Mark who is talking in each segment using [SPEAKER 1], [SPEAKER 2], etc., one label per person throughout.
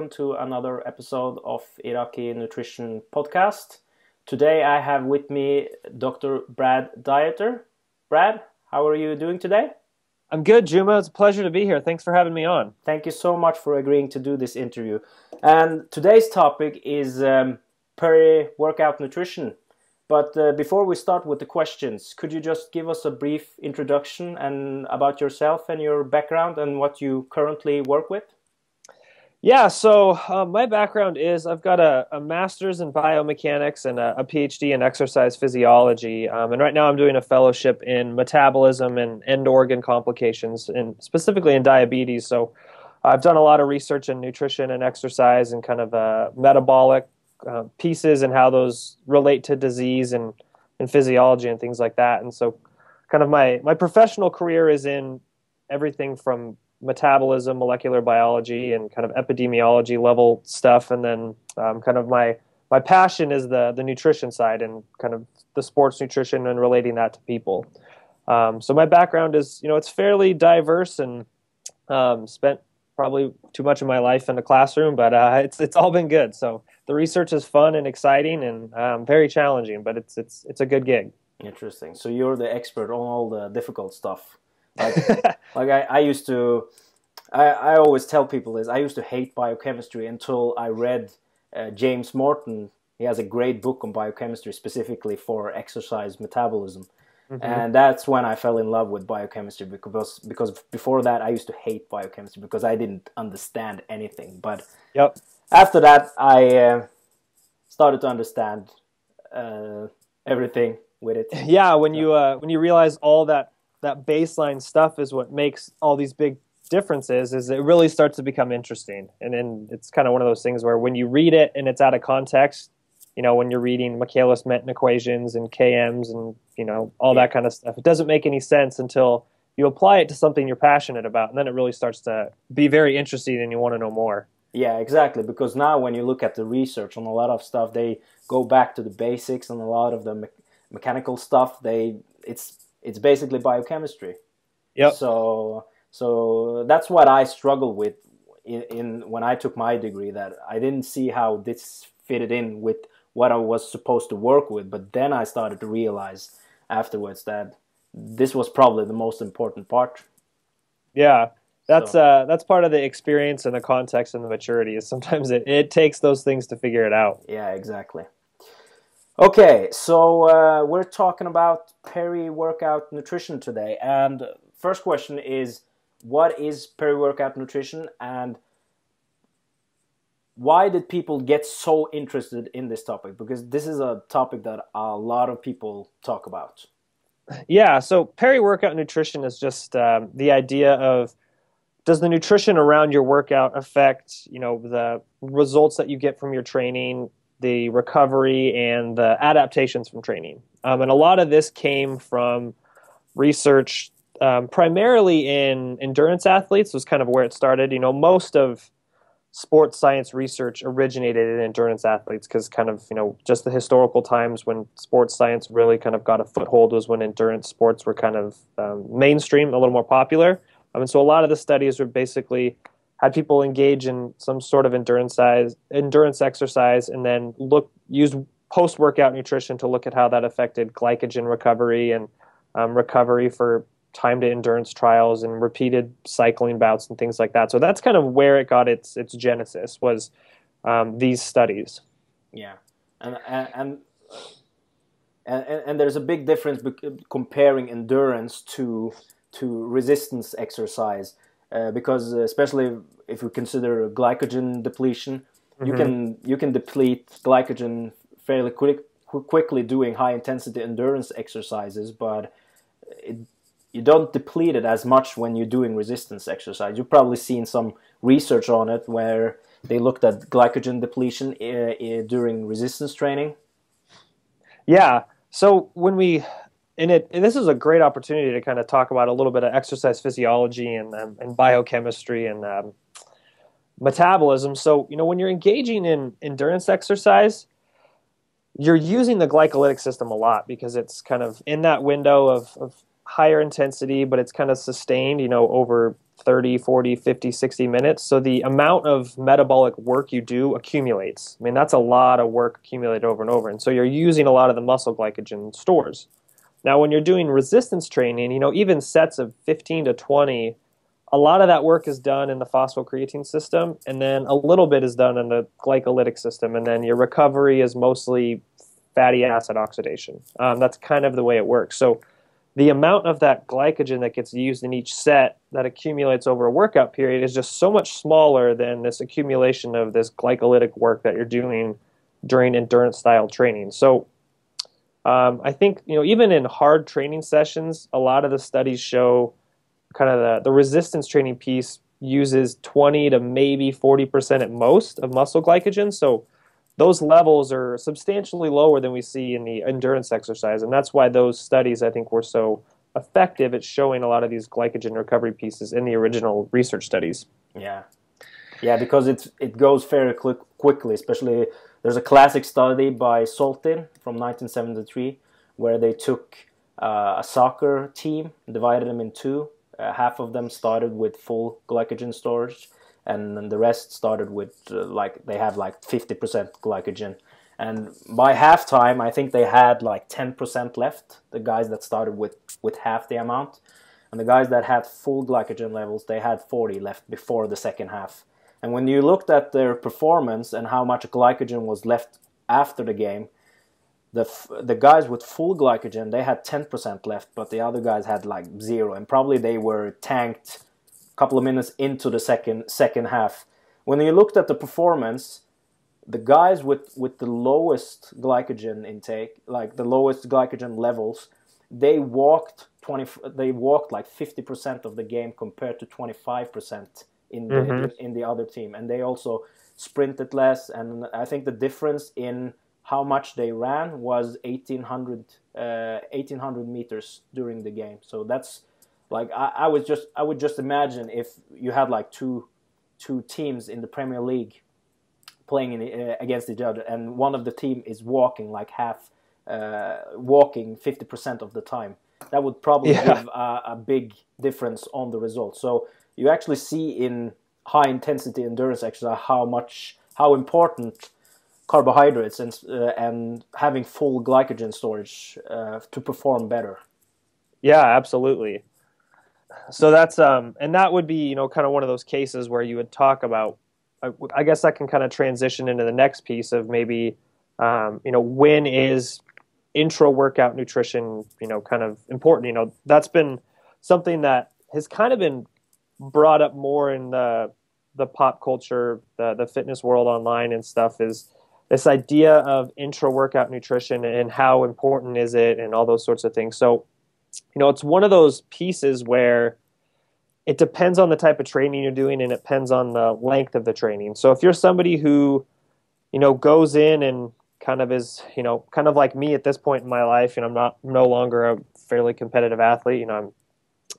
[SPEAKER 1] Welcome to another episode of Iraqi Nutrition Podcast. Today I have with me Dr. Brad Dieter. Brad, how are you doing today?
[SPEAKER 2] I'm good, Juma. It's a pleasure to be here. Thanks for having me on.
[SPEAKER 1] Thank you so much for agreeing to do this interview. And today's topic is um, peri workout nutrition. But uh, before we start with the questions, could you just give us a brief introduction and about yourself and your background and what you currently work with?
[SPEAKER 2] Yeah, so um, my background is I've got a, a master's in biomechanics and a, a PhD in exercise physiology. Um, and right now I'm doing a fellowship in metabolism and end organ complications, and specifically in diabetes. So I've done a lot of research in nutrition and exercise and kind of uh, metabolic uh, pieces and how those relate to disease and, and physiology and things like that. And so kind of my, my professional career is in everything from metabolism, molecular biology, and kind of epidemiology level stuff. And then um, kind of my my passion is the the nutrition side and kind of the sports nutrition and relating that to people. Um, so my background is you know it's fairly diverse and um, spent probably too much of my life in the classroom, but uh, it's it's all been good. So the research is fun and exciting and um, very challenging, but it's it's it's a good gig.
[SPEAKER 1] Interesting. So you're the expert on all the difficult stuff. Like, like I, I used to, I, I always tell people this. I used to hate biochemistry until I read uh, James Morton. He has a great book on biochemistry specifically for exercise metabolism. Mm-hmm. And that's when I fell in love with biochemistry because because before that I used to hate biochemistry because I didn't understand anything. But
[SPEAKER 2] yep.
[SPEAKER 1] after that I uh, started to understand uh, everything with it.
[SPEAKER 2] Yeah, when you uh, when you realize all that that baseline stuff is what makes all these big differences is it really starts to become interesting and then it's kind of one of those things where when you read it and it's out of context you know when you're reading michaelis-menten equations and kms and you know all yeah. that kind of stuff it doesn't make any sense until you apply it to something you're passionate about and then it really starts to be very interesting and you want to know more
[SPEAKER 1] yeah exactly because now when you look at the research on a lot of stuff they go back to the basics and a lot of the me- mechanical stuff they it's it's basically biochemistry.
[SPEAKER 2] Yep.
[SPEAKER 1] So so that's what I struggled with in, in when I took my degree. That I didn't see how this fitted in with what I was supposed to work with. But then I started to realize afterwards that this was probably the most important part.
[SPEAKER 2] Yeah, that's so. uh, that's part of the experience and the context and the maturity. Is sometimes it, it takes those things to figure it out.
[SPEAKER 1] Yeah, exactly. Okay, so uh, we're talking about peri-workout nutrition today, and first question is, what is peri-workout nutrition, and why did people get so interested in this topic? Because this is a topic that a lot of people talk about.
[SPEAKER 2] Yeah, so peri-workout nutrition is just um, the idea of does the nutrition around your workout affect you know the results that you get from your training the recovery and the adaptations from training. Um, and a lot of this came from research um, primarily in endurance athletes was kind of where it started. You know, most of sports science research originated in endurance athletes because kind of you know just the historical times when sports science really kind of got a foothold was when endurance sports were kind of um, mainstream, a little more popular. Um, and so a lot of the studies were basically had people engage in some sort of endurance size, endurance exercise, and then look use post workout nutrition to look at how that affected glycogen recovery and um, recovery for time to endurance trials and repeated cycling bouts and things like that. So that's kind of where it got its its genesis was um, these studies.
[SPEAKER 1] Yeah, and and. And, and, there's a big difference comparing endurance to to resistance exercise uh, because especially if you consider glycogen depletion, mm-hmm. you can you can deplete glycogen fairly quick, quickly doing high intensity endurance exercises, but it, you don't deplete it as much when you're doing resistance exercise. You've probably seen some research on it where they looked at glycogen depletion uh, uh, during resistance training.
[SPEAKER 2] Yeah. So when we and it and this is a great opportunity to kind of talk about a little bit of exercise physiology and um, and biochemistry and um, metabolism. So you know when you're engaging in endurance exercise, you're using the glycolytic system a lot because it's kind of in that window of, of higher intensity, but it's kind of sustained, you know, over 30, 40, 50, 60 minutes. So the amount of metabolic work you do accumulates. I mean, that's a lot of work accumulated over and over. And so you're using a lot of the muscle glycogen stores. Now, when you're doing resistance training, you know, even sets of 15 to 20, a lot of that work is done in the phosphocreatine system, and then a little bit is done in the glycolytic system, and then your recovery is mostly fatty acid oxidation. Um, that's kind of the way it works. So the amount of that glycogen that gets used in each set that accumulates over a workout period is just so much smaller than this accumulation of this glycolytic work that you're doing during endurance style training. So um, I think you know even in hard training sessions, a lot of the studies show kind of the, the resistance training piece uses 20 to maybe 40% at most of muscle glycogen. So those levels are substantially lower than we see in the endurance exercise. And that's why those studies, I think, were so effective at showing a lot of these glycogen recovery pieces in the original research studies.
[SPEAKER 1] Yeah. Yeah, because it's, it goes very quick, quickly, especially there's a classic study by Saltin from 1973 where they took uh, a soccer team, divided them in two. Uh, half of them started with full glycogen storage, and the rest started with uh, like they have like 50% glycogen. And by halftime i think they had like 10% left the guys that started with with half the amount. And the guys that had full glycogen levels they had 40 left before the second half and when you looked at their performance and how much glycogen was left after the game the the guys with full glycogen they had 10% left but the other guys had like zero and probably they were tanked a couple of minutes into the second second half. When you looked at the performance, the guys with with the lowest glycogen intake, like the lowest glycogen levels, they walked 20 they walked like 50% of the game compared to 25% in the mm-hmm. in the other team and they also sprinted less and I think the difference in how much they ran was 1800 uh, 1800 meters during the game. So that's like I, I was just I would just imagine if you had like two two teams in the Premier League playing in, uh, against each other, and one of the team is walking like half, uh, walking fifty percent of the time. That would probably yeah. give a, a, big difference on the results. So you actually see in high intensity endurance exercise how much how important carbohydrates and uh, and having full glycogen storage uh, to perform better.
[SPEAKER 2] Yeah, absolutely so that's um and that would be you know kind of one of those cases where you would talk about I, I guess that can kind of transition into the next piece of maybe um, you know when is intra workout nutrition you know kind of important you know that's been something that has kind of been brought up more in the the pop culture the the fitness world online and stuff is this idea of intra workout nutrition and how important is it and all those sorts of things so you know, it's one of those pieces where it depends on the type of training you're doing and it depends on the length of the training. So if you're somebody who, you know, goes in and kind of is, you know, kind of like me at this point in my life, and I'm not no longer a fairly competitive athlete, you know, I'm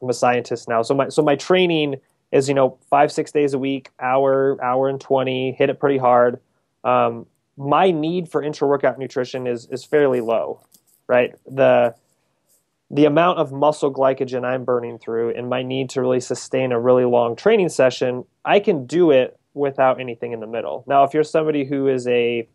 [SPEAKER 2] I'm a scientist now. So my so my training is, you know, five, six days a week, hour, hour and twenty, hit it pretty hard. Um, my need for intra workout nutrition is is fairly low, right? The the amount of muscle glycogen I'm burning through and my need to really sustain a really long training session, I can do it without anything in the middle. Now, if you're somebody who is a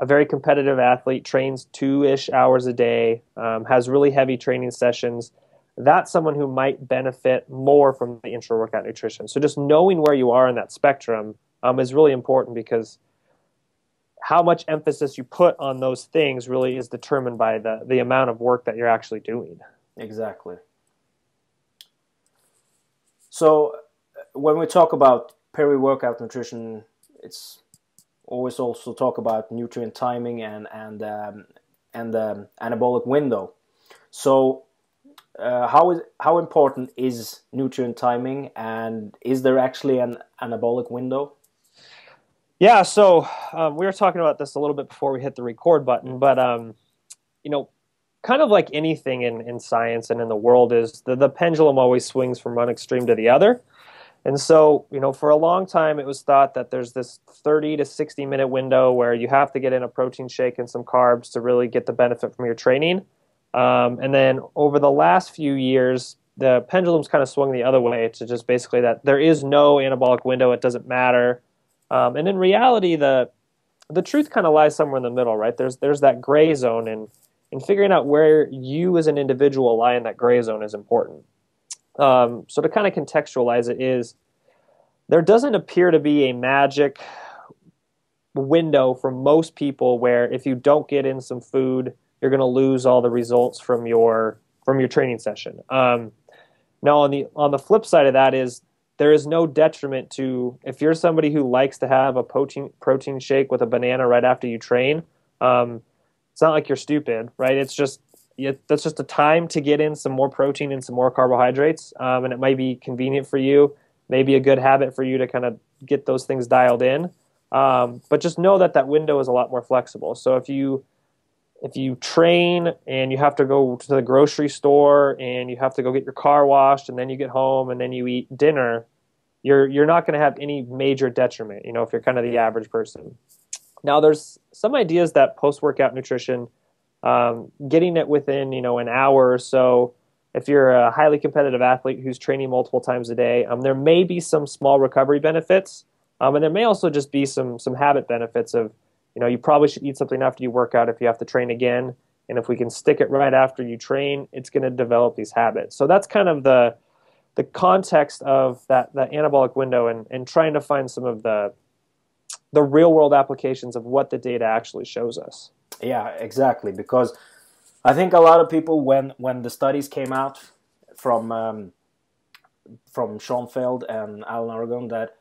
[SPEAKER 2] a very competitive athlete, trains two ish hours a day, um, has really heavy training sessions, that's someone who might benefit more from the intra workout nutrition. So, just knowing where you are in that spectrum um, is really important because how much emphasis you put on those things really is determined by the, the amount of work that you're actually doing.
[SPEAKER 1] Exactly. So, when we talk about peri workout nutrition, it's always also talk about nutrient timing and and um, and anabolic window. So, uh, how is how important is nutrient timing, and is there actually an anabolic window?
[SPEAKER 2] Yeah, so um, we were talking about this a little bit before we hit the record button, but um, you know, kind of like anything in, in science and in the world is the, the pendulum always swings from one extreme to the other. And so, you know, for a long time it was thought that there's this 30 to 60 minute window where you have to get in a protein shake and some carbs to really get the benefit from your training. Um, and then over the last few years, the pendulum's kind of swung the other way to just basically that there is no anabolic window. It doesn't matter. Um, and in reality, the the truth kind of lies somewhere in the middle, right? There's there's that gray zone, and and figuring out where you as an individual lie in that gray zone is important. Um, so to kind of contextualize it is there doesn't appear to be a magic window for most people where if you don't get in some food, you're going to lose all the results from your from your training session. Um, now on the on the flip side of that is there is no detriment to if you're somebody who likes to have a protein protein shake with a banana right after you train. Um, it's not like you're stupid, right? It's just that's just a time to get in some more protein and some more carbohydrates, um, and it might be convenient for you. Maybe a good habit for you to kind of get those things dialed in. Um, but just know that that window is a lot more flexible. So if you if you train and you have to go to the grocery store and you have to go get your car washed and then you get home and then you eat dinner, you're you're not going to have any major detriment. You know, if you're kind of the average person. Now, there's some ideas that post workout nutrition, um, getting it within you know an hour or so. If you're a highly competitive athlete who's training multiple times a day, um, there may be some small recovery benefits, um, and there may also just be some some habit benefits of you know, you probably should eat something after you work out if you have to train again. And if we can stick it right after you train, it's going to develop these habits. So that's kind of the the context of that that anabolic window and, and trying to find some of the the real world applications of what the data actually shows us.
[SPEAKER 1] Yeah, exactly. Because I think a lot of people when when the studies came out from um, from Schoenfeld and Alan Aragon that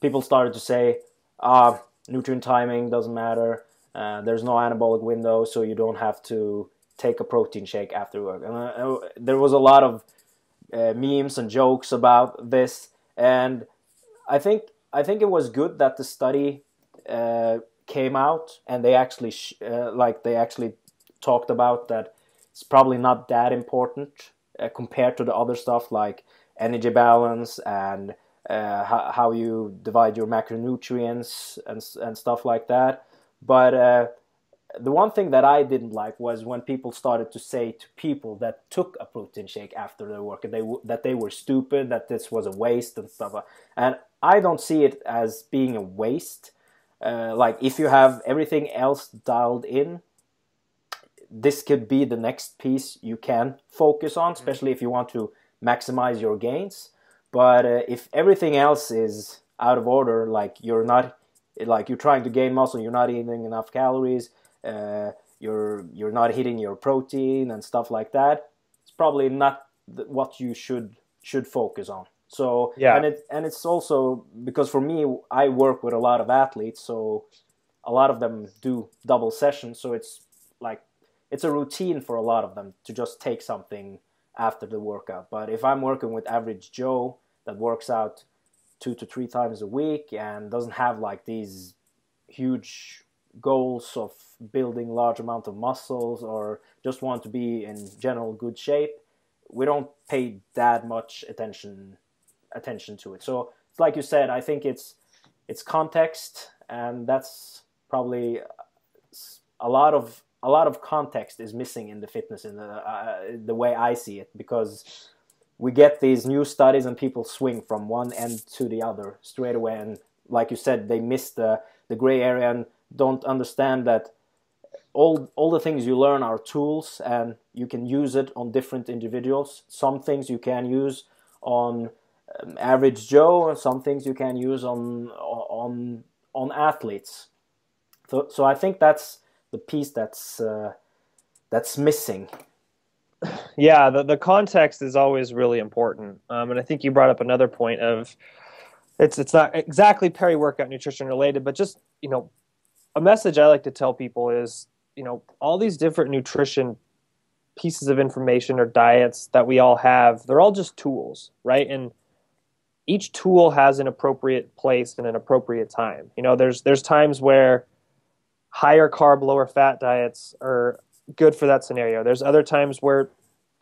[SPEAKER 1] people started to say, uh, nutrient timing doesn't matter. Uh, there's no anabolic window, so you don't have to take a protein shake after work. And uh, there was a lot of uh, memes and jokes about this, and I think I think it was good that the study uh, came out and they actually uh, like they actually talked about that it's probably not that important uh, compared to the other stuff like energy balance and uh, how, how you divide your macronutrients and, and stuff like that. But uh, the one thing that I didn't like was when people started to say to people that took a protein shake after their work they that they were stupid, that this was a waste and stuff. And I don't see it as being a waste. Uh, like if you have everything else dialed in, this could be the next piece you can focus on, mm-hmm. especially if you want to maximize your gains. But uh, if everything else is out of order, like you're not, like you're trying to gain muscle, you're not eating enough calories, uh, you're you're not hitting your protein and stuff like that. It's probably not what you should should focus on. So yeah, and it and it's also because for me, I work with a lot of athletes, so a lot of them do double sessions. So it's like it's a routine for a lot of them to just take something after the workout. But if I'm working with average Joe that works out two to three times a week and doesn't have like these huge goals of building large amount of muscles or just want to be in general good shape, we don't pay that much attention attention to it. So it's like you said, I think it's it's context, and that's probably a lot of a lot of context is missing in the fitness in the uh, the way I see it because we get these new studies and people swing from one end to the other straight away. And like you said they miss the the gray area and don't understand that all all the things you learn are tools and you can use it on different individuals. Some things you can use on um, average joe and some things you can use on on on athletes. So so i think that's the piece that's uh, that's missing.
[SPEAKER 2] Yeah, the the context is always really important, um, and I think you brought up another point of it's it's not exactly peri workout nutrition related, but just you know a message I like to tell people is you know all these different nutrition pieces of information or diets that we all have they're all just tools right? And each tool has an appropriate place and an appropriate time. You know there's there's times where higher carb, lower fat diets are good for that scenario. There's other times where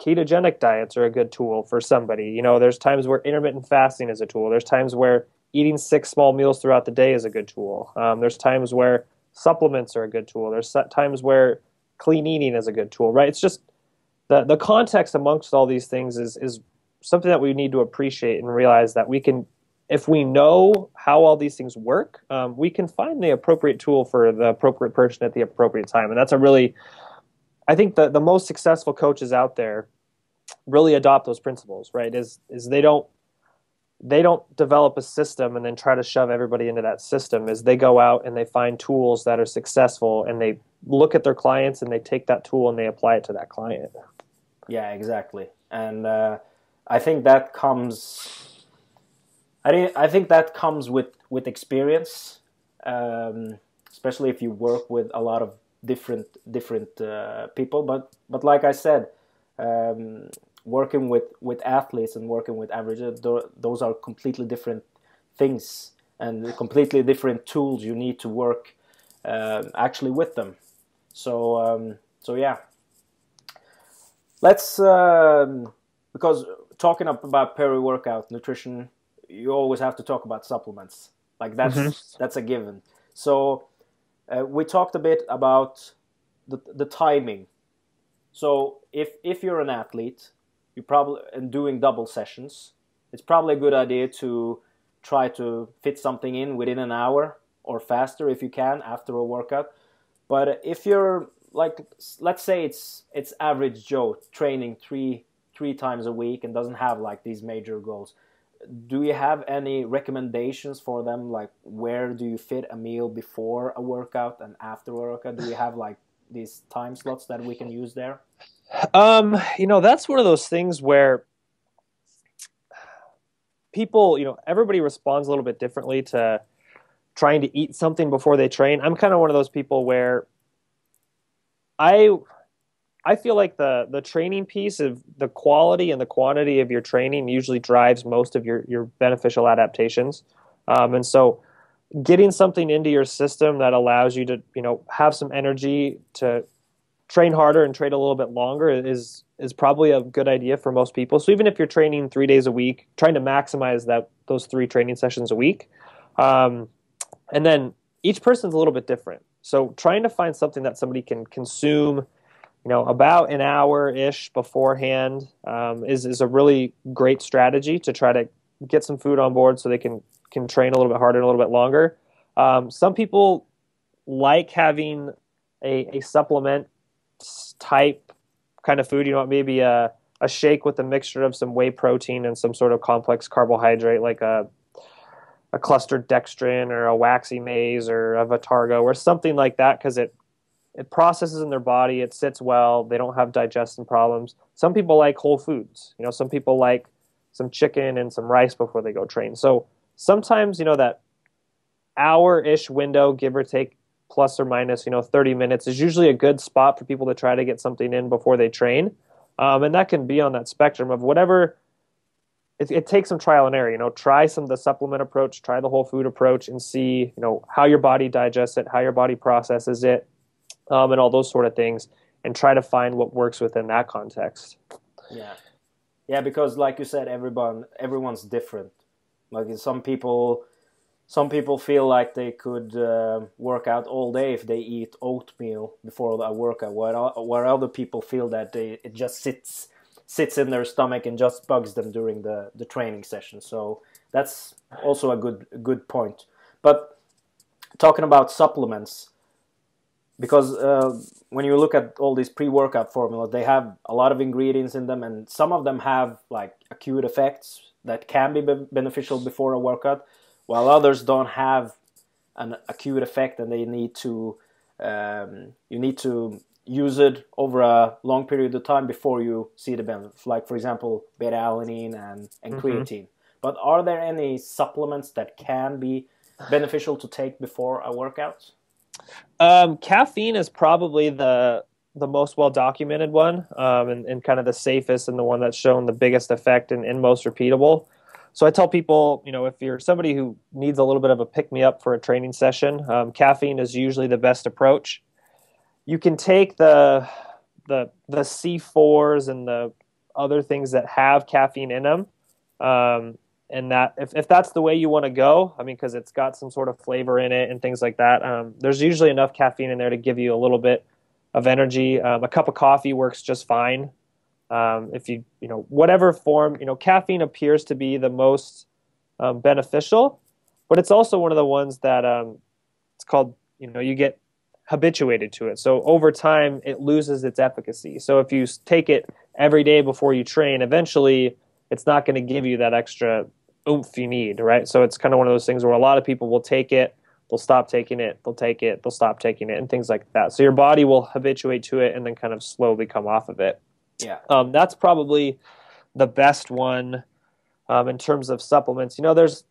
[SPEAKER 2] ketogenic diets are a good tool for somebody. You know, there's times where intermittent fasting is a tool. There's times where eating six small meals throughout the day is a good tool. Um, there's times where supplements are a good tool. There's times where clean eating is a good tool, right? It's just the the context amongst all these things is is something that we need to appreciate and realize that we can if we know how all these things work, um, we can find the appropriate tool for the appropriate person at the appropriate time. And that's a really, I think the, the most successful coaches out there really adopt those principles, right? Is, is they don't, they don't develop a system and then try to shove everybody into that system is they go out and they find tools that are successful and they look at their clients and they take that tool and they apply it to that client.
[SPEAKER 1] Yeah, exactly. And uh, I think that comes I, I think that comes with with experience, um, especially if you work with a lot of different different uh, people. But but like I said, um, working with with athletes and working with averages, those are completely different things and completely different tools you need to work uh, actually with them. So um, so yeah, let's um, because talking up about peri workout nutrition you always have to talk about supplements. Like that's mm-hmm. that's a given. So uh, we talked a bit about the the timing. So if if you're an athlete, you probably and doing double sessions, it's probably a good idea to try to fit something in within an hour or faster if you can after a workout. But if you're like let's say it's it's average Joe training three three times a week and doesn't have like these major goals do you have any recommendations for them? Like where do you fit a meal before a workout and after a workout? Do you have like these time slots that we can use there?
[SPEAKER 2] Um you know that's one of those things where people you know everybody responds a little bit differently to trying to eat something before they train. I'm kind of one of those people where i I feel like the the training piece of the quality and the quantity of your training usually drives most of your your beneficial adaptations, um, and so getting something into your system that allows you to you know have some energy to train harder and train a little bit longer is is probably a good idea for most people. So even if you're training three days a week, trying to maximize that those three training sessions a week, um, and then each person's a little bit different. So trying to find something that somebody can consume you know, about an hour ish beforehand um, is is a really great strategy to try to get some food on board so they can can train a little bit harder and a little bit longer. Um, some people like having a, a supplement type kind of food. You know, maybe a a shake with a mixture of some whey protein and some sort of complex carbohydrate, like a a cluster dextrin or a waxy maize or a Vitargo or something like that, because it it processes in their body it sits well they don't have digestion problems. Some people like whole foods you know some people like some chicken and some rice before they go train. So sometimes you know that hour-ish window give or take plus or minus you know 30 minutes is usually a good spot for people to try to get something in before they train. Um, and that can be on that spectrum of whatever it, it, takes some trial and error you know try some of the supplement approach try the whole food approach and see you know how your body digests it how your body processes it um, and all those sort of things, and try to find what works within that context.
[SPEAKER 1] Yeah, yeah, because like you said, everyone everyone's different. Like some people, some people feel like they could uh, work out all day if they eat oatmeal before a workout, where where other people feel that they it just sits sits in their stomach and just bugs them during the the training session. So that's also a good good point. But talking about supplements, because uh, when you look at all these pre-workout formulas they have a lot of ingredients in them and some of them have like acute effects that can be beneficial before a workout while others don't have an acute effect and they need to um, you need to use it over a long period of time before you see the benefits like for example beta alanine and, and mm-hmm. creatine but are there any supplements that can be beneficial to take before a workout
[SPEAKER 2] um, caffeine is probably the the most well documented one, um, and, and, kind of the safest and the one that's shown the biggest effect and, and, most repeatable. So I tell people, you know, if you're somebody who needs a little bit of a pick me up for a training session, um, caffeine is usually the best approach. You can take the the the C4s and the other things that have caffeine in them, um, and that if, if that's the way you want to go i mean because it's got some sort of flavor in it and things like that um, there's usually enough caffeine in there to give you a little bit of energy um, a cup of coffee works just fine Um, if you you know whatever form you know caffeine appears to be the most um, beneficial, but it's also one of the ones that um, it's called you know you get habituated to it. So over time, it loses its efficacy. So if you take it every day before you train, eventually it's not going to give you that extra oomph you need, right? So it's kind of one of those things where a lot of people will take it, they'll stop taking it, they'll take it, they'll stop taking it, and things like that. So your body will habituate to it and then kind of slowly come off of it.
[SPEAKER 1] Yeah.
[SPEAKER 2] Um, that's probably the best one um, in terms of supplements. You know, there's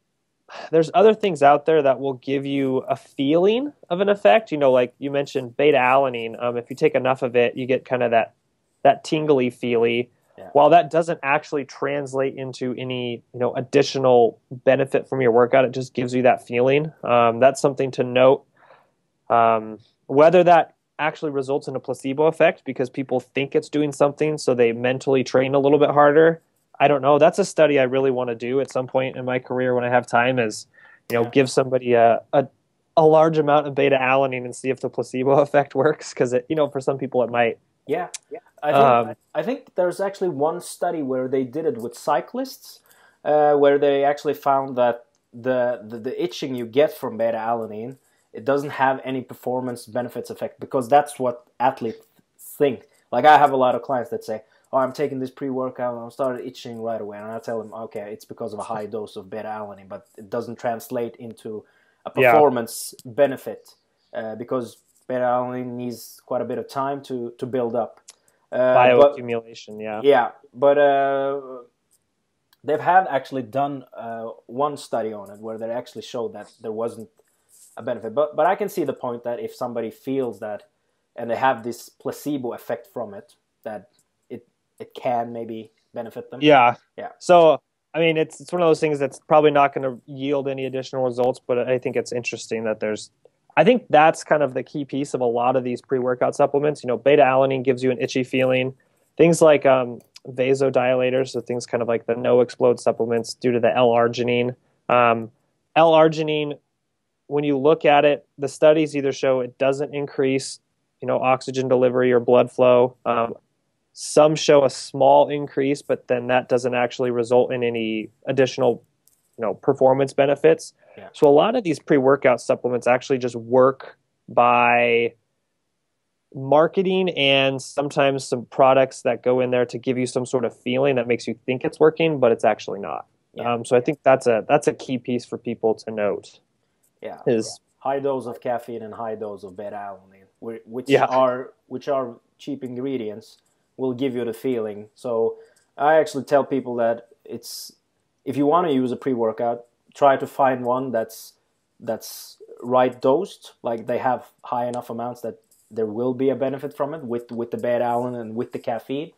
[SPEAKER 2] there's other things out there that will give you a feeling of an effect. You know, like you mentioned beta alanine. Um, if you take enough of it, you get kind of that that tingly feely. Yeah. While that doesn't actually translate into any you know additional benefit from your workout, it just gives you that feeling. Um, that's something to note. Um, whether that actually results in a placebo effect because people think it's doing something, so they mentally train a little bit harder. I don't know. That's a study I really want to do at some point in my career when I have time. Is you know yeah. give somebody a, a a large amount of beta alanine and see if the placebo effect works because it you know for some people it might.
[SPEAKER 1] Yeah, yeah. I think, um, I think there's actually one study where they did it with cyclists, uh, where they actually found that the, the, the itching you get from beta alanine it doesn't have any performance benefits effect because that's what athletes think. Like I have a lot of clients that say, oh, I'm taking this pre-workout and I'm started itching right away. And I tell them, okay, it's because of a high dose of beta-alanine, but it doesn't translate into a performance yeah. benefit uh, because beta-alanine needs quite a bit of time to, to build up.
[SPEAKER 2] Uh, Bioaccumulation, yeah.
[SPEAKER 1] Yeah, but uh, they've had actually done uh, one study on it where they actually showed that there wasn't a benefit. But but I can see the point that if somebody feels that and they have this placebo effect from it, that it it can maybe benefit them.
[SPEAKER 2] Yeah.
[SPEAKER 1] Yeah.
[SPEAKER 2] So I mean, it's it's one of those things that's probably not going to yield any additional results, but I think it's interesting that there's. I think that's kind of the key piece of a lot of these pre-workout supplements. You know, beta alanine gives you an itchy feeling. Things like um, vasodilators, so things kind of like the NO-Xplode supplements, due to the L-arginine. Um, L-arginine, when you look at it, the studies either show it doesn't increase, you know, oxygen delivery or blood flow. Um, some show a small increase, but then that doesn't actually result in any additional, you know, performance benefits. Yeah. So a lot of these pre-workout supplements actually just work by marketing and sometimes some products that go in there to give you some sort of feeling that makes you think it's working, but it's actually not. Yeah. Um, so I think that's a that's a key piece for people to note.
[SPEAKER 1] Yeah, is yeah. high dose of caffeine and high dose of beta alanine, which yeah. are which are cheap ingredients will give you the feeling. So I actually tell people that it's if you want to use a pre-workout, try to find one that's that's right dosed, like they have high enough amounts that there will be a benefit from it with with the beta alanine and with the caffeine,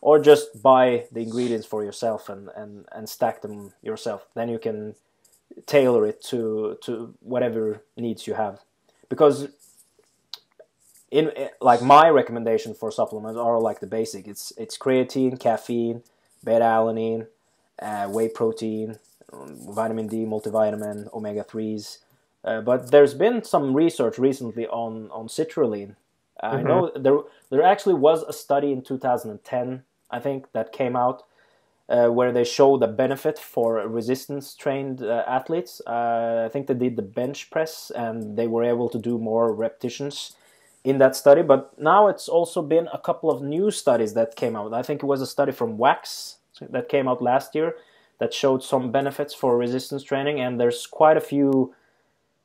[SPEAKER 1] or just buy the ingredients for yourself and and and stack them yourself. Then you can tailor it to to whatever needs you have, because in like my recommendation for supplements are like the basic. It's it's creatine, caffeine, beta alanine, uh, whey protein, vitamin D, multivitamin, omega threes. Uh, but there's been some research recently on on citrulline. Mm-hmm. I know there there actually was a study in 2010, I think, that came out uh, where they showed a benefit for resistance trained uh, athletes. Uh, I think they did the bench press and they were able to do more repetitions in that study. But now it's also been a couple of new studies that came out. I think it was a study from Wax that came out last year that showed some benefits for resistance training, and there's quite a few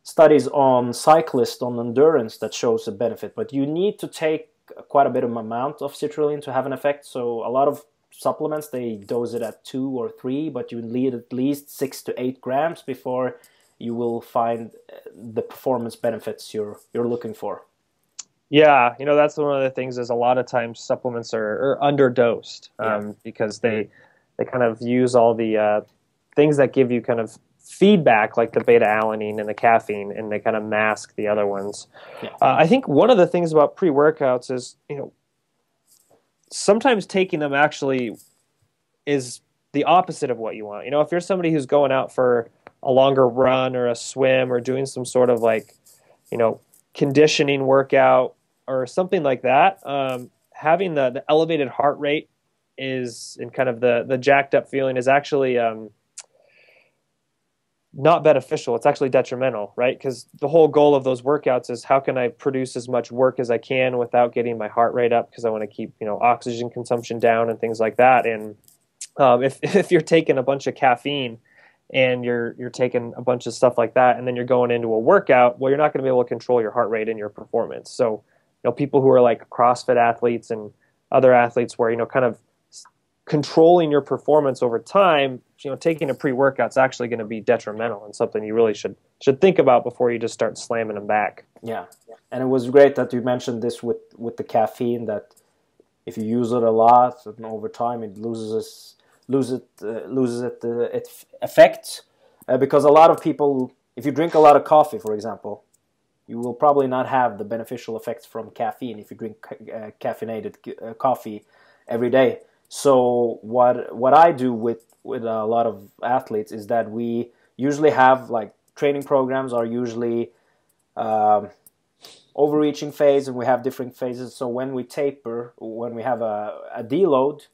[SPEAKER 1] studies on cyclists on endurance that shows a benefit. But you need to take quite a bit of amount of citrulline to have an effect. So a lot of supplements they dose it at two or three, but you need at least six to eight grams before you will find the performance benefits you're you're looking for.
[SPEAKER 2] Yeah, you know that's one of the things is a lot of times supplements are, are underdosed um, yeah. because they they kind of use all the uh, things that give you kind of feedback like the beta alanine and the caffeine and they kind of mask the other ones. Yeah. Uh, I think one of the things about pre workouts is you know sometimes taking them actually is the opposite of what you want. You know, if you're somebody who's going out for a longer run or a swim or doing some sort of like you know conditioning workout or something like that, um, having the, the elevated heart rate is and kind of the the jacked up feeling is actually um, not beneficial. It's actually detrimental, right? Because the whole goal of those workouts is how can I produce as much work as I can without getting my heart rate up because I want to keep you know oxygen consumption down and things like that. And um, if if you're taking a bunch of caffeine and you're you're taking a bunch of stuff like that, and then you're going into a workout, well, you're not going to be able to control your heart rate and your performance. So, you know, people who are like CrossFit athletes and other athletes, where you know, kind of controlling your performance over time, you know, taking a pre-workout is actually going to be detrimental and something you really should should think about before you just start slamming them back.
[SPEAKER 1] Yeah, and it was great that you mentioned this with with the caffeine that if you use it a lot and over time it loses loses uh, loses it, uh, its effect. Uh, because a lot of people if you drink a lot of coffee for example you will probably not have the beneficial effects from caffeine if you drink uh, caffeinated uh, coffee every day so what what I do with with a lot of athletes is that we usually have like training programs are usually um, overreaching phase and we have different phases. So when we taper, when we have a, a deload,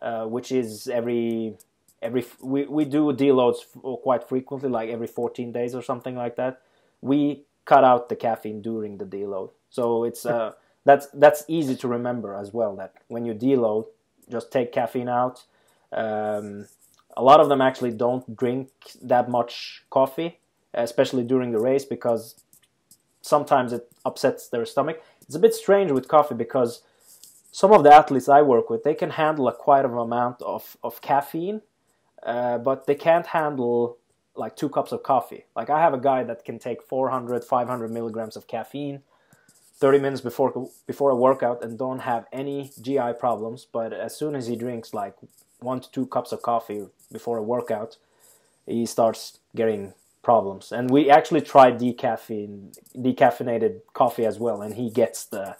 [SPEAKER 1] uh, which is every every we, we do deloads quite frequently, like every 14 days or something like that. We cut out the caffeine during the deload, so it's uh, that's that's easy to remember as well. That when you deload, just take caffeine out. Um, a lot of them actually don't drink that much coffee, especially during the race, because sometimes it upsets their stomach. It's a bit strange with coffee because some of the athletes I work with, they can handle a quite amount of, of caffeine, uh, but they can't handle like two cups of coffee. Like I have a guy that can take 400, 500 milligrams of caffeine 30 minutes before before a workout and don't have any GI problems. But as soon as he drinks like one to two cups of coffee before a workout, he starts getting problems. And we actually tried decaffeine, decaffeinated coffee as well, and he gets the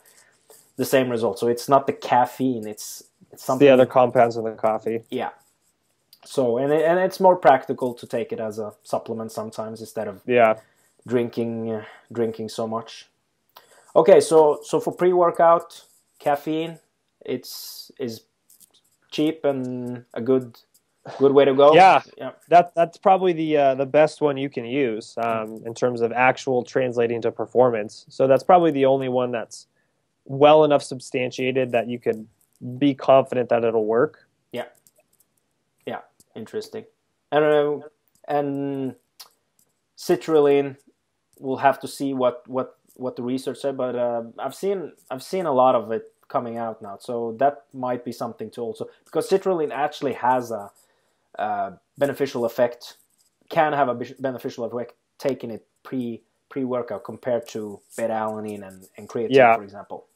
[SPEAKER 1] the same result. So it's not the caffeine; it's it's
[SPEAKER 2] something. The other compounds in the coffee.
[SPEAKER 1] Yeah. So and it, and it's more practical to take it as a supplement sometimes instead of
[SPEAKER 2] yeah
[SPEAKER 1] drinking uh, drinking so much. Okay, so so for pre-workout, caffeine, it's is cheap and a good good way to go.
[SPEAKER 2] Yeah, yeah. that that's probably the uh, the best one you can use um, in terms of actual translating to performance. So that's probably the only one that's well enough substantiated that you could be confident that it'll work.
[SPEAKER 1] Yeah, yeah, interesting. And uh, and citrulline, we'll have to see what what what the research said, but uh, I've seen I've seen a lot of it coming out now, so that might be something to also because citrulline actually has a, a beneficial effect, can have a beneficial effect taking it pre pre workout compared to beta alanine and, and creatine, yeah. for example.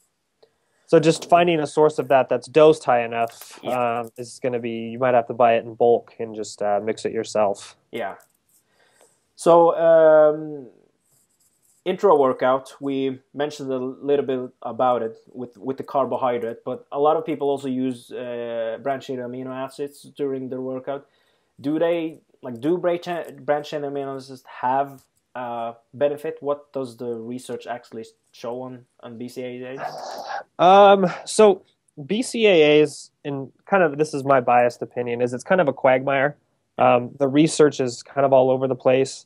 [SPEAKER 2] So just finding a source of that that's dosed high enough yeah. um, is going to be. You might have to buy it in bulk and just uh, mix it yourself.
[SPEAKER 1] Yeah. So um, intra workout, we mentioned a little bit about it with, with the carbohydrate, but a lot of people also use uh, branched amino acids during their workout. Do they like do branched amino acids have uh, benefit? What does the research actually show on on BCAAs?
[SPEAKER 2] Um, so BCAAs, and kind of this is my biased opinion, is it's kind of a quagmire. Um, the research is kind of all over the place.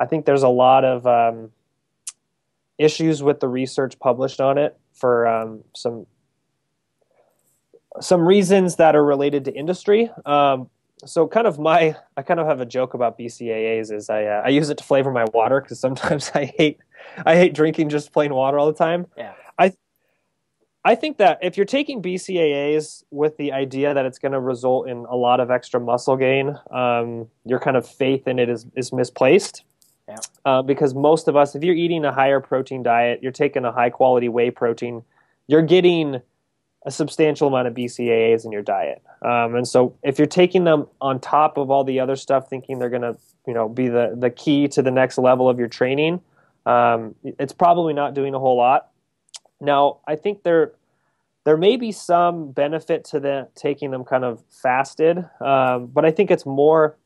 [SPEAKER 2] I think there's a lot of um, issues with the research published on it for um, some some reasons that are related to industry. Um, so kind of my I kind of have a joke about BCAAs is I uh, I use it to flavor my water because sometimes I hate I hate drinking just plain water all the time.
[SPEAKER 1] Yeah.
[SPEAKER 2] I I think that if you're taking BCAAs with the idea that it's going to result in a lot of extra muscle gain, um, your kind of faith in it is is misplaced.
[SPEAKER 1] Yeah.
[SPEAKER 2] Uh, because most of us, if you're eating a higher protein diet, you're taking a high quality whey protein, you're getting a substantial amount of BCAAs in your diet. Um, and so if you're taking them on top of all the other stuff, thinking they're going to, you know, be the, the key to the next level of your training, um, it's probably not doing a whole lot. Now, I think there there may be some benefit to the taking them kind of fasted, um, but I think it's more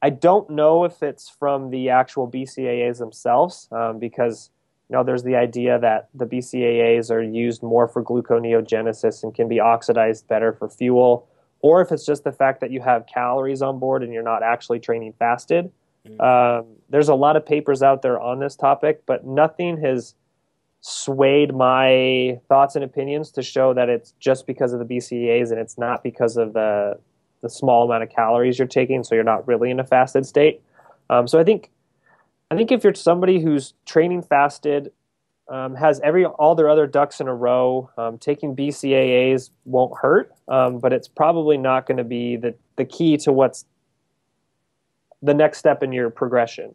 [SPEAKER 2] I don't know if it's from the actual BCAAs themselves um, because you know, there's the idea that the BCAAs are used more for gluconeogenesis and can be oxidized better for fuel, or if it's just the fact that you have calories on board and you're not actually training fasted. Mm-hmm. Um, there's a lot of papers out there on this topic, but nothing has swayed my thoughts and opinions to show that it's just because of the BCAAs and it's not because of the the small amount of calories you're taking, so you're not really in a fasted state. Um, so I think I think if you're somebody who's training fasted, um, has every all their other ducks in a row, um, taking BCAAs won't hurt, um, but it's probably not going to be the the key to what's the next step in your progression.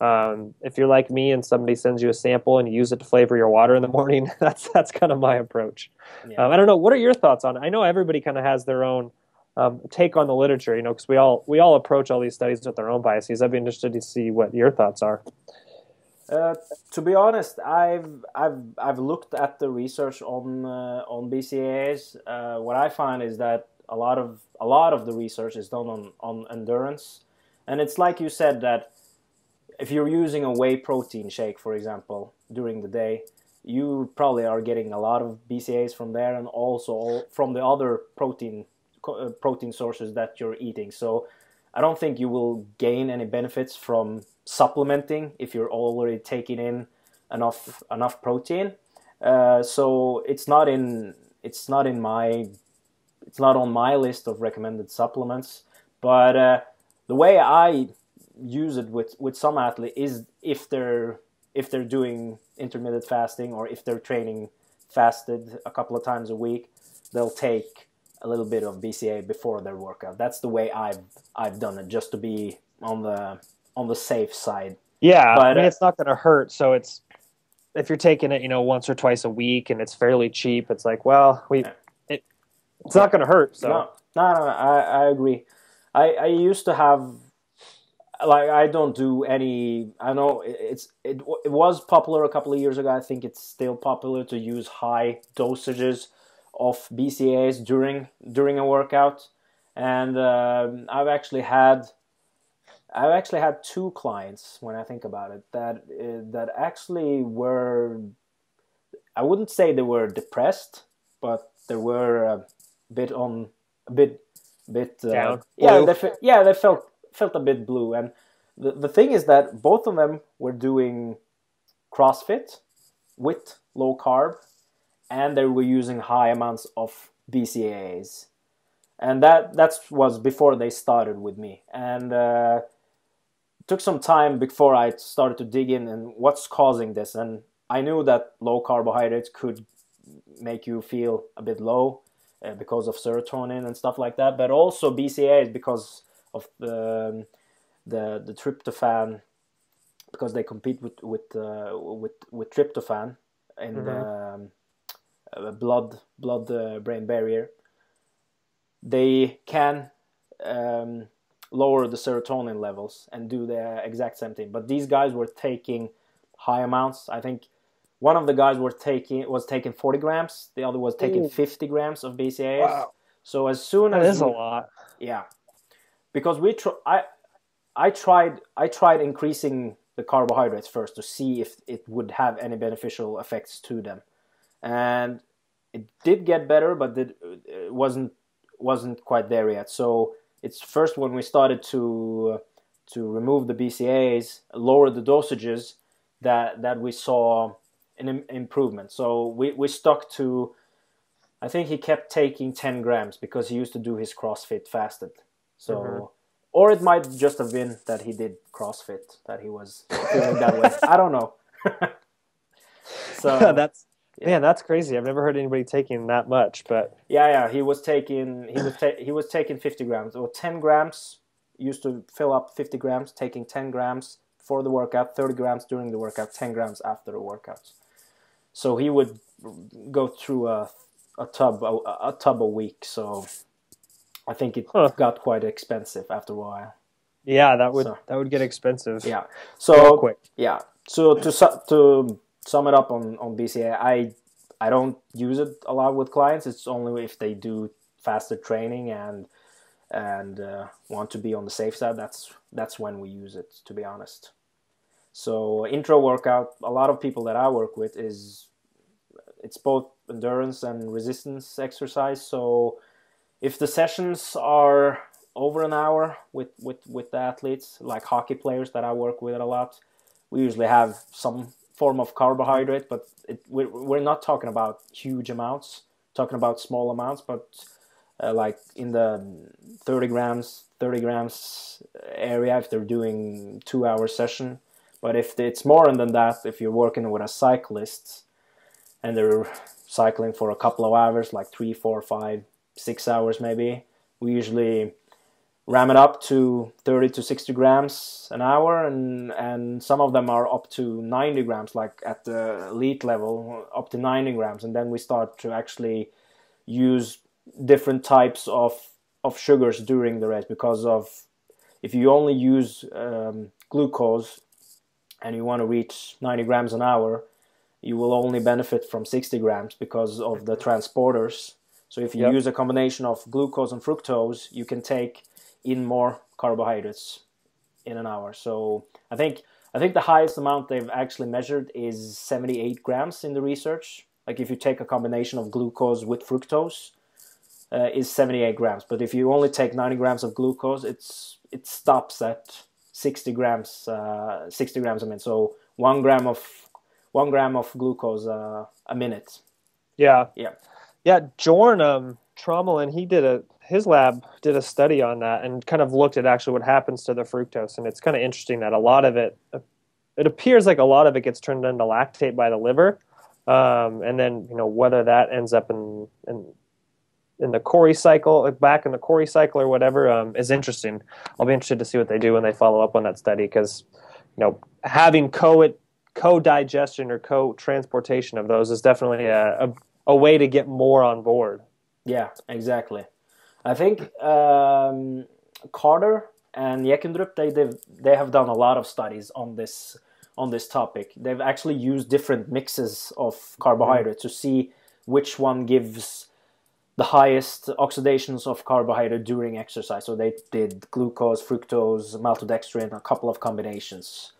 [SPEAKER 2] Um, if you're like me and somebody sends you a sample and you use it to flavor your water in the morning, that's that's kind of my approach. Yeah. Um, I don't know. What are your thoughts on? it? I know everybody kind of has their own um, take on the literature, you know, because we all we all approach all these studies with our own biases. I'd be interested to see what your thoughts are.
[SPEAKER 1] Uh, to be honest, I've I've I've looked at the research on uh, on BCAAs. Uh, what I find is that a lot of a lot of the research is done on on endurance, and it's like you said that if you're using a whey protein shake, for example, during the day, you probably are getting a lot of BCAAs from there, and also from the other protein protein sources that you're eating. So I don't think you will gain any benefits from supplementing if you're already taking in enough enough protein. Uh, so it's not in it's not in my it's not on my list of recommended supplements. But uh, the way I use it with with some athletes is if they're if they're doing intermittent fasting or if they're training fasted a couple of times a week, they'll take a little bit of BCA before their workout. That's the way I've I've done it, just to be on the on the safe side.
[SPEAKER 2] Yeah, but I mean, uh, it's not going to hurt. So it's if you're taking it, you know, once or twice a week, and it's fairly cheap. It's like, well, we it, it's not going to hurt. So
[SPEAKER 1] no, no, no, I I agree. I I used to have like I don't do any. I know it's it it was popular a couple of years ago. I think it's still popular to use high dosages of BCAAs during during a workout, and uh, I've actually had I've actually had two clients when I think about it that uh, that actually were I wouldn't say they were depressed, but they were a bit on a bit bit uh,
[SPEAKER 2] down.
[SPEAKER 1] Yeah, they yeah they felt felt a bit blue, and the the thing is that both of them were doing CrossFit with low carb and they were using high amounts of BCAAs. And that that was before they started with me. And uh, took some time before I started to dig in and what's causing this. And I knew that low carbohydrates could make you feel a bit low uh, because of serotonin and stuff like that, but also BCAAs because of the the, the tryptophan because they compete with with uh, with with tryptophan in mm-hmm. the um, blood blood uh, brain barrier, they can um, lower the serotonin levels and do the exact same thing. But these guys were taking high amounts. I think one of the guys were taking was taking 40 grams. The other was taking Ooh. 50 grams of BCAAs. Wow. So as soon
[SPEAKER 2] that
[SPEAKER 1] as
[SPEAKER 2] is we, a lot.
[SPEAKER 1] Yeah, because we tr- I I tried I tried increasing the carbohydrates first to see if it would have any beneficial effects to them and it did get better, but it wasn't wasn't quite there yet. So it's first when we started to to remove the BCAAs, lower the dosages, that that we saw an improvement. So we, we stuck to. I think he kept taking 10 grams because he used to do his CrossFit fasted. So, mm-hmm. or it might just have been that he did CrossFit that he was feeling that way. I don't know.
[SPEAKER 2] so that's yeah. Man, that's crazy. I've never heard anybody taking that much, but
[SPEAKER 1] yeah, yeah, he was taking he was ta- he was taking 50 grams or 10 grams. Used to fill up 50 grams, taking 10 grams for the workout, 30 grams during the workout, 10 grams after the workout. So he would go through a a tub a, a tub a week. So I think it huh. got quite expensive after a while.
[SPEAKER 2] Yeah, that would so, that would get expensive.
[SPEAKER 1] Yeah. So quick. Yeah. So to to sum it up on on BCA, I I don't use it a lot with clients. It's only if they do faster training and and uh, want to be on the safe side. That's that's when we use it. To be honest. So intra workout, a lot of people that I work with is it's both endurance and resistance exercise. So if the sessions are over an hour with, with, with the athletes, like hockey players that I work with a lot, we usually have some form of carbohydrate, but it, we're, we're not talking about huge amounts, talking about small amounts, but uh, like in the 30 grams, 30 grams area if they're doing two hour session. But if it's more than that, if you're working with a cyclist and they're cycling for a couple of hours, like three, four, five, six hours maybe, we usually ram it up to 30 to 60 grams an hour and and some of them are up to 90 grams like at the elite level up to 90 grams and then we start to actually use different types of of sugars during the race because of if you only use um, glucose and you want to reach 90 grams an hour you will only benefit from 60 grams because of the transporters so if you yep. use a combination of glucose and fructose you can take in more carbohydrates in an hour. So I think I think the highest amount they've actually measured is 78 grams in the research. Like if you take a combination of glucose with fructose, uh, is 78 grams. But if you only take 90 grams of glucose, it's it stops at 60 grams. Uh, 60 grams a minute. So one gram of one gram of glucose uh, a minute.
[SPEAKER 2] Yeah.
[SPEAKER 1] Yeah.
[SPEAKER 2] Yeah. Jorn um, Trommelen, he did a his lab did a study on that and kind of looked at actually what happens to the fructose, and it's kind of interesting that a lot of it, it appears like a lot of it gets turned into lactate by the liver, um, and then you know whether that ends up in in in the Cori cycle, back in the Cori cycle or whatever, um, is interesting. I'll be interested to see what they do when they follow up on that study because you know having co co digestion or co transportation of those is definitely a, a, a way to get more on board.
[SPEAKER 1] Yeah, exactly. I think um, Carter and Jeukendrup they they have done a lot of studies on this on this topic. They've actually used different mixes of carbohydrate to see which one gives the highest oxidations of carbohydrate during exercise. So they did glucose, fructose, maltodextrin, a couple of combinations.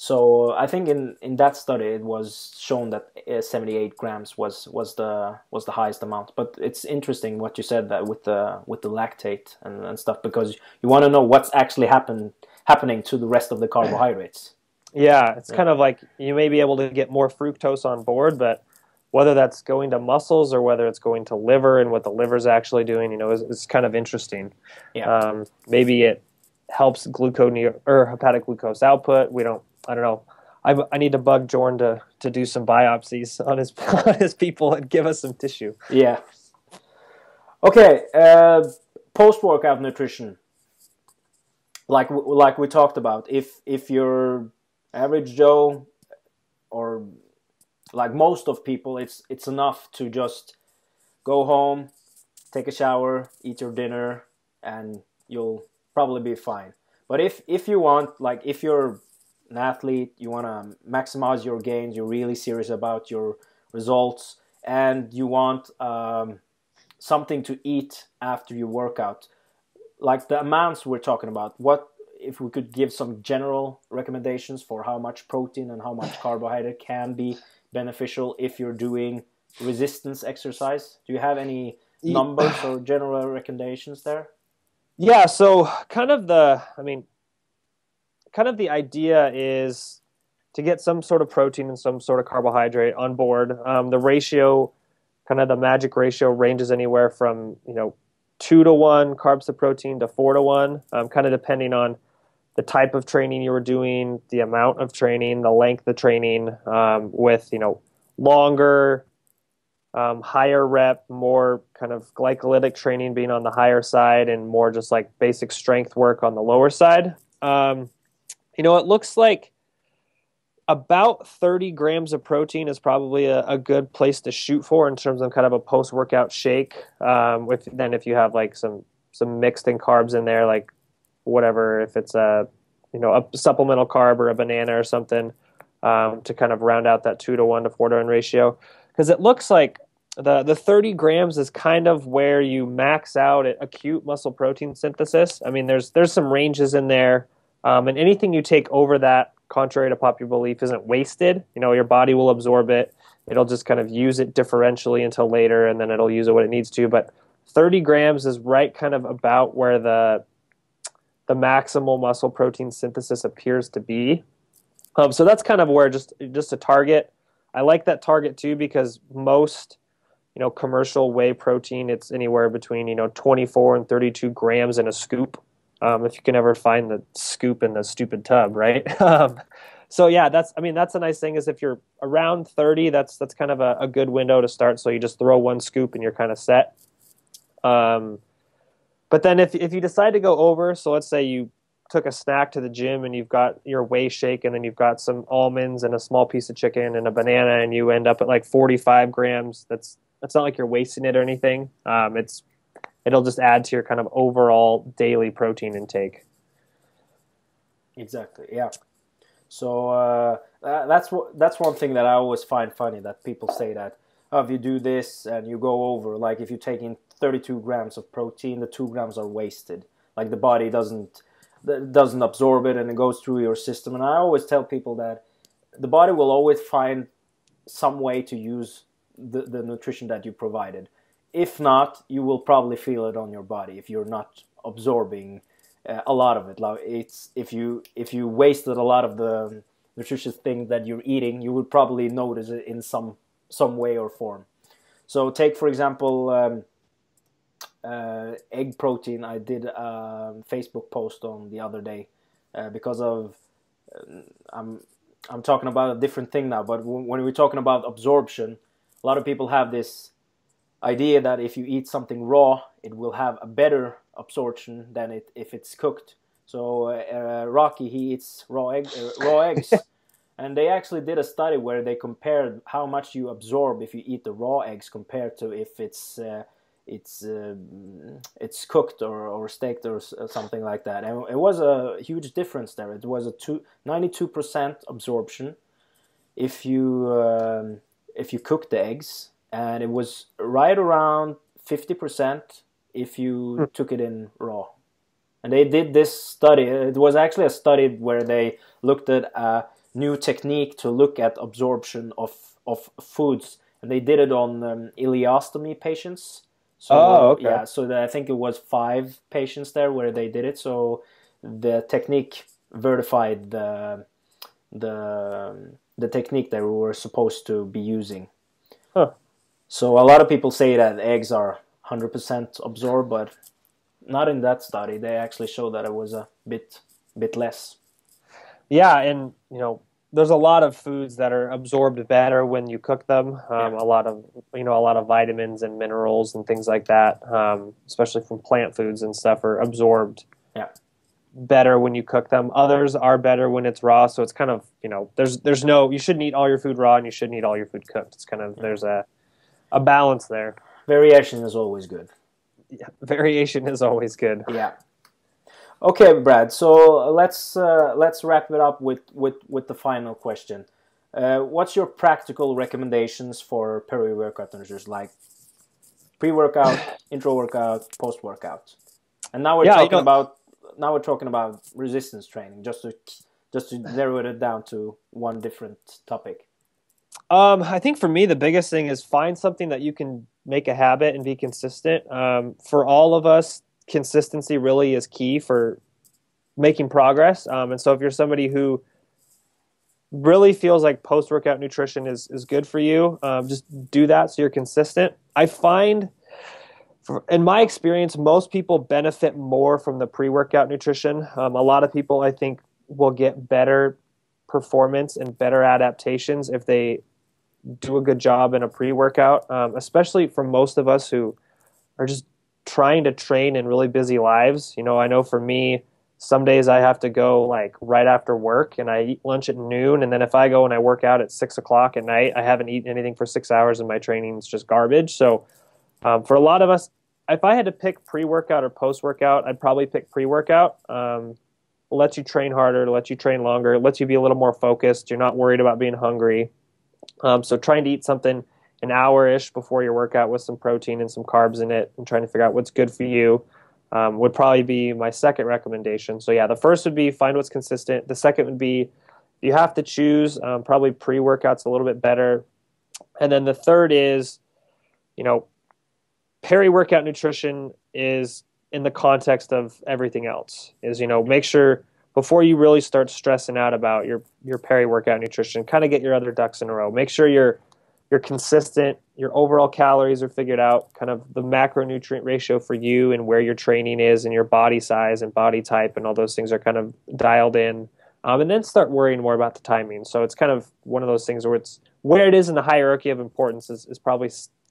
[SPEAKER 1] So I think in, in that study it was shown that uh, 78 grams was, was the was the highest amount. But it's interesting what you said that with the with the lactate and, and stuff because you want to know what's actually happen happening to the rest of the carbohydrates.
[SPEAKER 2] Yeah, it's yeah. kind of like you may be able to get more fructose on board, but whether that's going to muscles or whether it's going to liver and what the liver's actually doing, you know, is, is kind of interesting.
[SPEAKER 1] Yeah.
[SPEAKER 2] Um, maybe it helps glucose or hepatic glucose output. We don't I don't know. I, I need to bug Jorn to, to do some biopsies on his on his people and give us some tissue.
[SPEAKER 1] Yeah. Okay. Uh, Post workout nutrition. Like like we talked about, if if you're average Joe or like most of people, it's it's enough to just go home, take a shower, eat your dinner, and you'll probably be fine. But if if you want, like if you're an athlete, you want to maximize your gains, you're really serious about your results, and you want um, something to eat after your workout. Like the amounts we're talking about, what if we could give some general recommendations for how much protein and how much carbohydrate can be beneficial if you're doing resistance exercise? Do you have any numbers or general recommendations there?
[SPEAKER 2] Yeah, so kind of the, I mean, kind of the idea is to get some sort of protein and some sort of carbohydrate on board. Um, the ratio, kind of the magic ratio, ranges anywhere from you know two to one carbs to protein to four to one, um, kind of depending on the type of training you were doing, the amount of training, the length of training. Um, with you know longer, um, higher rep, more kind of glycolytic training being on the higher side, and more just like basic strength work on the lower side. Um, you know, it looks like about 30 grams of protein is probably a, a, good place to shoot for in terms of kind of a post workout shake. Um, with then if you have like some some mixed in carbs in there, like whatever, if it's a you know a supplemental carb or a banana or something, um, to kind of round out that two to one to four to one ratio, because it looks like the the 30 grams is kind of where you max out at acute muscle protein synthesis. I mean, there's there's some ranges in there. Um, and anything you take over that contrary to popular belief, isn't wasted. You know, your body will absorb it. It'll just kind of use it differentially until later, and then it'll use it when it needs to. But 30 grams is right kind of about where the the maximal muscle protein synthesis appears to be. Um, so that's kind of where just just a target. I like that target too because most you know commercial whey protein it's anywhere between you know 24 and 32 grams in a scoop. Um, if you can ever find the scoop in the stupid tub, right? Um, so yeah, that's I mean that's a nice thing is if you're around 30, that's that's kind of a, a good window to start. So you just throw one scoop and you're kind of set. Um, but then if if you decide to go over, so let's say you took a snack to the gym and you've got your whey shake and then you've got some almonds and a small piece of chicken and a banana and you end up at like 45 grams. That's that's not like you're wasting it or anything. Um, it's it'll just add to your kind of overall daily protein intake.
[SPEAKER 1] Exactly. Yeah. So uh, that's what that's one thing that I always find funny that people say that oh, if you do this and you go over, like if you take in 32 grams of protein, the two grams are wasted. Like the body doesn't doesn't absorb it and it goes through your system. And I always tell people that the body will always find some way to use the, the nutrition that you provided. If not, you will probably feel it on your body if you're not absorbing uh, a lot of it. Like it's if you if you wasted a lot of the nutritious things that you're eating, you would probably notice it in some some way or form. So take for example. Um, uh, egg protein I did a Facebook post on the other day uh, because of uh, I'm I'm talking about a different thing now. But when we're talking about absorption, a lot of people have this idea that if you eat something raw, it will have a better absorption than it if it's cooked. So uh, uh, Rocky he eats raw egg uh, raw eggs. And they actually did a study where they compared how much you absorb if you eat the raw eggs compared to if it's uh, it's uh, it's cooked or, or staked or something like that. And it was a huge difference there. It was a two, 92% absorption if you um, if you cook the eggs, and it was right around 50% if you mm. took it in raw. And they did this study. It was actually a study where they looked at a new technique to look at absorption of of foods, and they did it on um, ileostomy patients so oh, okay. yeah, so the, I think it was five patients there where they did it. So the technique verified the the the technique that we were supposed to be using. Huh. So a lot of people say that eggs are 100% absorbed, but not in that study. They actually show that it was a bit bit less.
[SPEAKER 2] Yeah, and you know there's a lot of foods that are absorbed better when you cook them. Um, yeah. A lot of you know a lot of vitamins and minerals and things like that, um, especially from plant foods and stuff, are absorbed.
[SPEAKER 1] Yeah.
[SPEAKER 2] Better when you cook them. Others are better when it's raw. So it's kind of you know there's there's no you shouldn't eat all your food raw and you shouldn't eat all your food cooked. It's kind of there's a a balance there.
[SPEAKER 1] Variation is always good.
[SPEAKER 2] Yeah, variation is always good.
[SPEAKER 1] Yeah. Okay, Brad. So let's uh, let's wrap it up with with with the final question. Uh, what's your practical recommendations for peri-workout nutrition, like pre-workout, intra workout, post-workout? And now we're yeah, talking about now we're talking about resistance training, just to just to narrow it down to one different topic.
[SPEAKER 2] Um, I think for me, the biggest thing is find something that you can make a habit and be consistent. Um, for all of us, consistency really is key for making progress. Um, and so if you're somebody who really feels like post workout nutrition is, is good for you, um, just do that so you're consistent. I find, in my experience, most people benefit more from the pre workout nutrition. Um, a lot of people, I think, will get better performance and better adaptations if they do a good job in a pre workout, um, especially for most of us who are just trying to train in really busy lives. You know, I know for me, some days I have to go like right after work and I eat lunch at noon. And then if I go and I work out at six o'clock at night, I haven't eaten anything for six hours and my training is just garbage. So um, for a lot of us, if I had to pick pre workout or post workout, I'd probably pick pre workout. Um, lets you train harder, lets you train longer, lets you be a little more focused. You're not worried about being hungry. Um, so trying to eat something an hour ish before your workout with some protein and some carbs in it and trying to figure out what's good for you um, would probably be my second recommendation. So, yeah, the first would be find what's consistent. The second would be you have to choose. Um, probably pre workout's a little bit better. And then the third is, you know, peri workout nutrition is in the context of everything else. Is you know make sure before you really start stressing out about your your peri workout nutrition, kind of get your other ducks in a row. Make sure you're you're consistent, your overall calories are figured out, kind of the macronutrient ratio for you and where your training is and your body size and body type and all those things are kind of dialed in. Um, and then start worrying more about the timing. So it's kind of one of those things where it's where it is in the hierarchy of importance is, is probably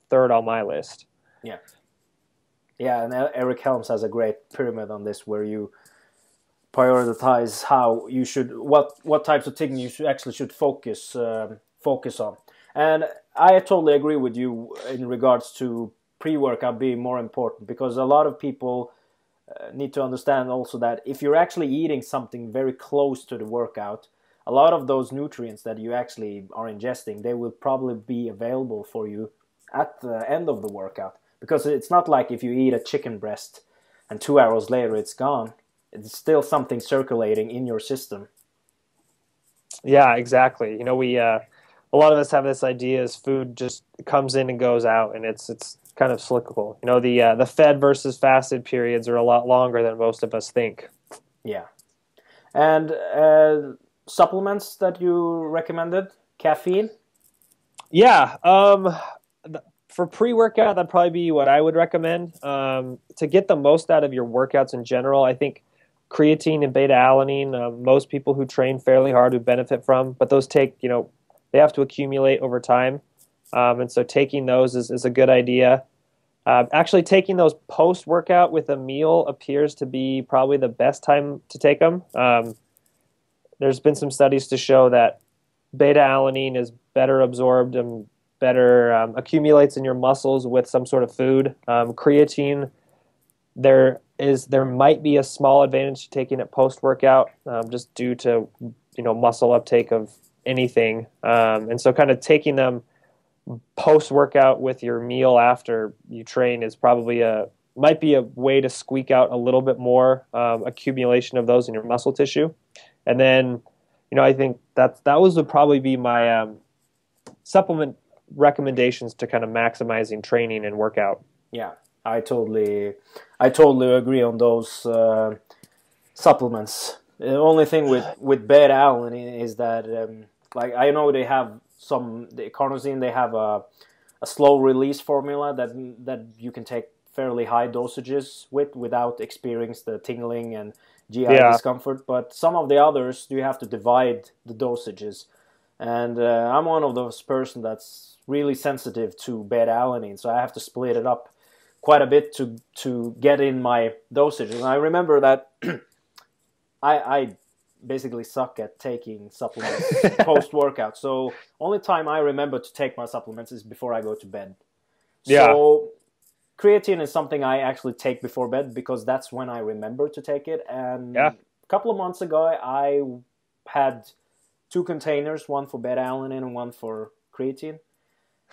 [SPEAKER 2] third on my list.
[SPEAKER 1] Yeah. Yeah, and Eric Helms has a great pyramid on this where you prioritize how you should what what types of things you should actually should focus um, focus on. And I totally agree with you in regards to pre-workout being more important because a lot of people uh, need to understand also that if you're actually eating something very close to the workout, a lot of those nutrients that you actually are ingesting, they will probably be available for you at the end of the workout because it's not like if you eat a chicken breast and 2 hours later it's gone. It's still something circulating in your system.
[SPEAKER 2] Yeah, exactly. You know, we uh a lot of us have this idea is food just comes in and goes out, and it's it's kind of cyclical. You know, the uh, the fed versus fasted periods are a lot longer than most of us think.
[SPEAKER 1] Yeah, and uh, supplements that you recommended, caffeine.
[SPEAKER 2] Yeah, um, for pre workout, that'd probably be what I would recommend. Um, to get the most out of your workouts in general, I think creatine and beta alanine. Uh, most people who train fairly hard would benefit from, but those take you know they have to accumulate over time. Um, and so taking those is, is a good idea. Uh, actually, taking those post workout with a meal appears to be probably the best time to take them. Um, there's been some studies to show that beta alanine is better absorbed and better um, accumulates in your muscles with some sort of food. Um, creatine, there is there might be a small advantage to taking it post workout, um, just due to you know muscle uptake of anything. Um, and so, kind of taking them post workout with your meal after you train is probably a might be a way to squeak out a little bit more um, accumulation of those in your muscle tissue. And then, you know, I think that that was would probably be my um, supplement recommendations to kind of maximizing training and workout.
[SPEAKER 1] Yeah, I totally, I totally agree on those uh, supplements. The only thing with with beta alanine is that um, like I know they have some the carnosine. They have a a slow release formula that that you can take fairly high dosages with without experiencing the tingling and GI yeah. discomfort. But some of the others, you have to divide the dosages. And uh, I'm one of those person that's really sensitive to beta alanine, so I have to split it up quite a bit to to get in my dosage. And I remember that I, I basically suck at taking supplements post workout. So only time I remember to take my supplements is before I go to bed. Yeah. So creatine is something I actually take before bed because that's when I remember to take it. And yeah. a couple of months ago, I had two containers, one for beta alanine and one for creatine.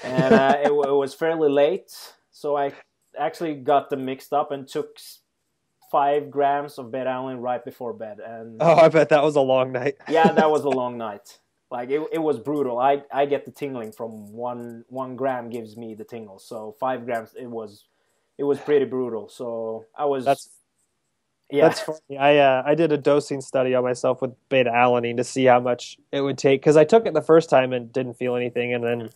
[SPEAKER 1] And uh, it, it was fairly late, so I actually got them mixed up and took five grams of beta alanine right before bed. And
[SPEAKER 2] oh, I bet that was a long night.
[SPEAKER 1] yeah, that was a long night. Like it, it was brutal. I I get the tingling from one one gram gives me the tingles. So five grams, it was it was pretty brutal. So I was.
[SPEAKER 2] That's yeah. That's funny. I uh, I did a dosing study on myself with beta alanine to see how much it would take because I took it the first time and didn't feel anything, and then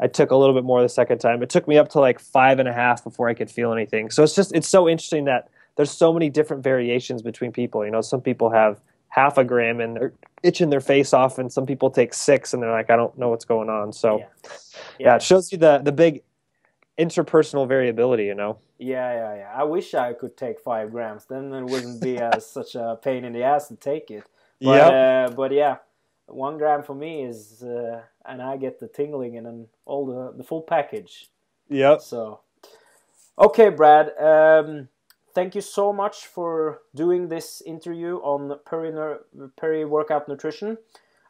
[SPEAKER 2] I took a little bit more the second time. It took me up to like five and a half before I could feel anything. So it's just it's so interesting that there's so many different variations between people. You know, some people have half a gram and they're itching their face off, and some people take six and they're like, I don't know what's going on. So, yeah, yeah. yeah it shows you the the big interpersonal variability. You know.
[SPEAKER 1] Yeah, yeah, yeah. I wish I could take five grams. Then it wouldn't be uh, such a pain in the ass to take it. But, yep. Uh, but yeah, one gram for me is, uh, and I get the tingling and then all the the full package.
[SPEAKER 2] Yep.
[SPEAKER 1] So, okay, Brad. Um, thank you so much for doing this interview on peri, peri workout nutrition.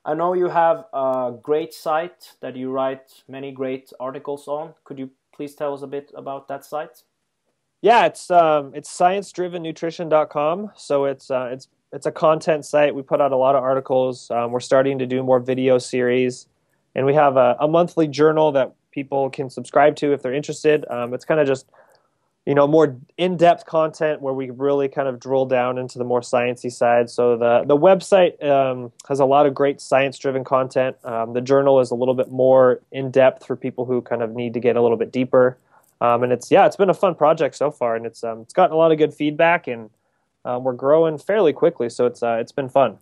[SPEAKER 1] I know you have a great site that you write many great articles on. Could you please tell us a bit about that site?
[SPEAKER 2] Yeah, it's um, it's sciencedrivennutrition.com. So it's uh, it's it's a content site. We put out a lot of articles. Um, we're starting to do more video series, and we have a, a, monthly journal that people can subscribe to if they're interested. Um, it's kind of just you know more in-depth content where we really kind of drill down into the more sciencey side. So the the website um, has a lot of great science-driven content. Um, the journal is a little bit more in-depth for people who kind of need to get a little bit deeper. Um, and it's yeah, it's been a fun project so far, and it's um, it's gotten a lot of good feedback, and um, we're growing fairly quickly. So it's uh, it's been fun.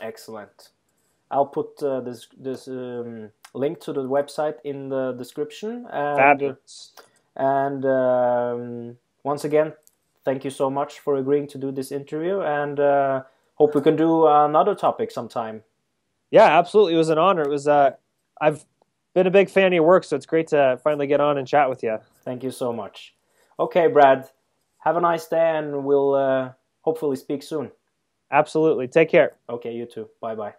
[SPEAKER 1] Excellent. I'll put uh, this this um, link to the website in the description.
[SPEAKER 2] And, Fabulous.
[SPEAKER 1] And um, once again, thank you so much for agreeing to do this interview, and uh, hope we can do another topic sometime.
[SPEAKER 2] Yeah, absolutely. It was an honor. It was. Uh, I've been a big fan of your work, so it's great to finally get on and chat with you.
[SPEAKER 1] Thank you so much. Okay, Brad. Have a nice day, and we'll uh, hopefully speak soon.
[SPEAKER 2] Absolutely. Take care.
[SPEAKER 1] Okay, you too. Bye bye.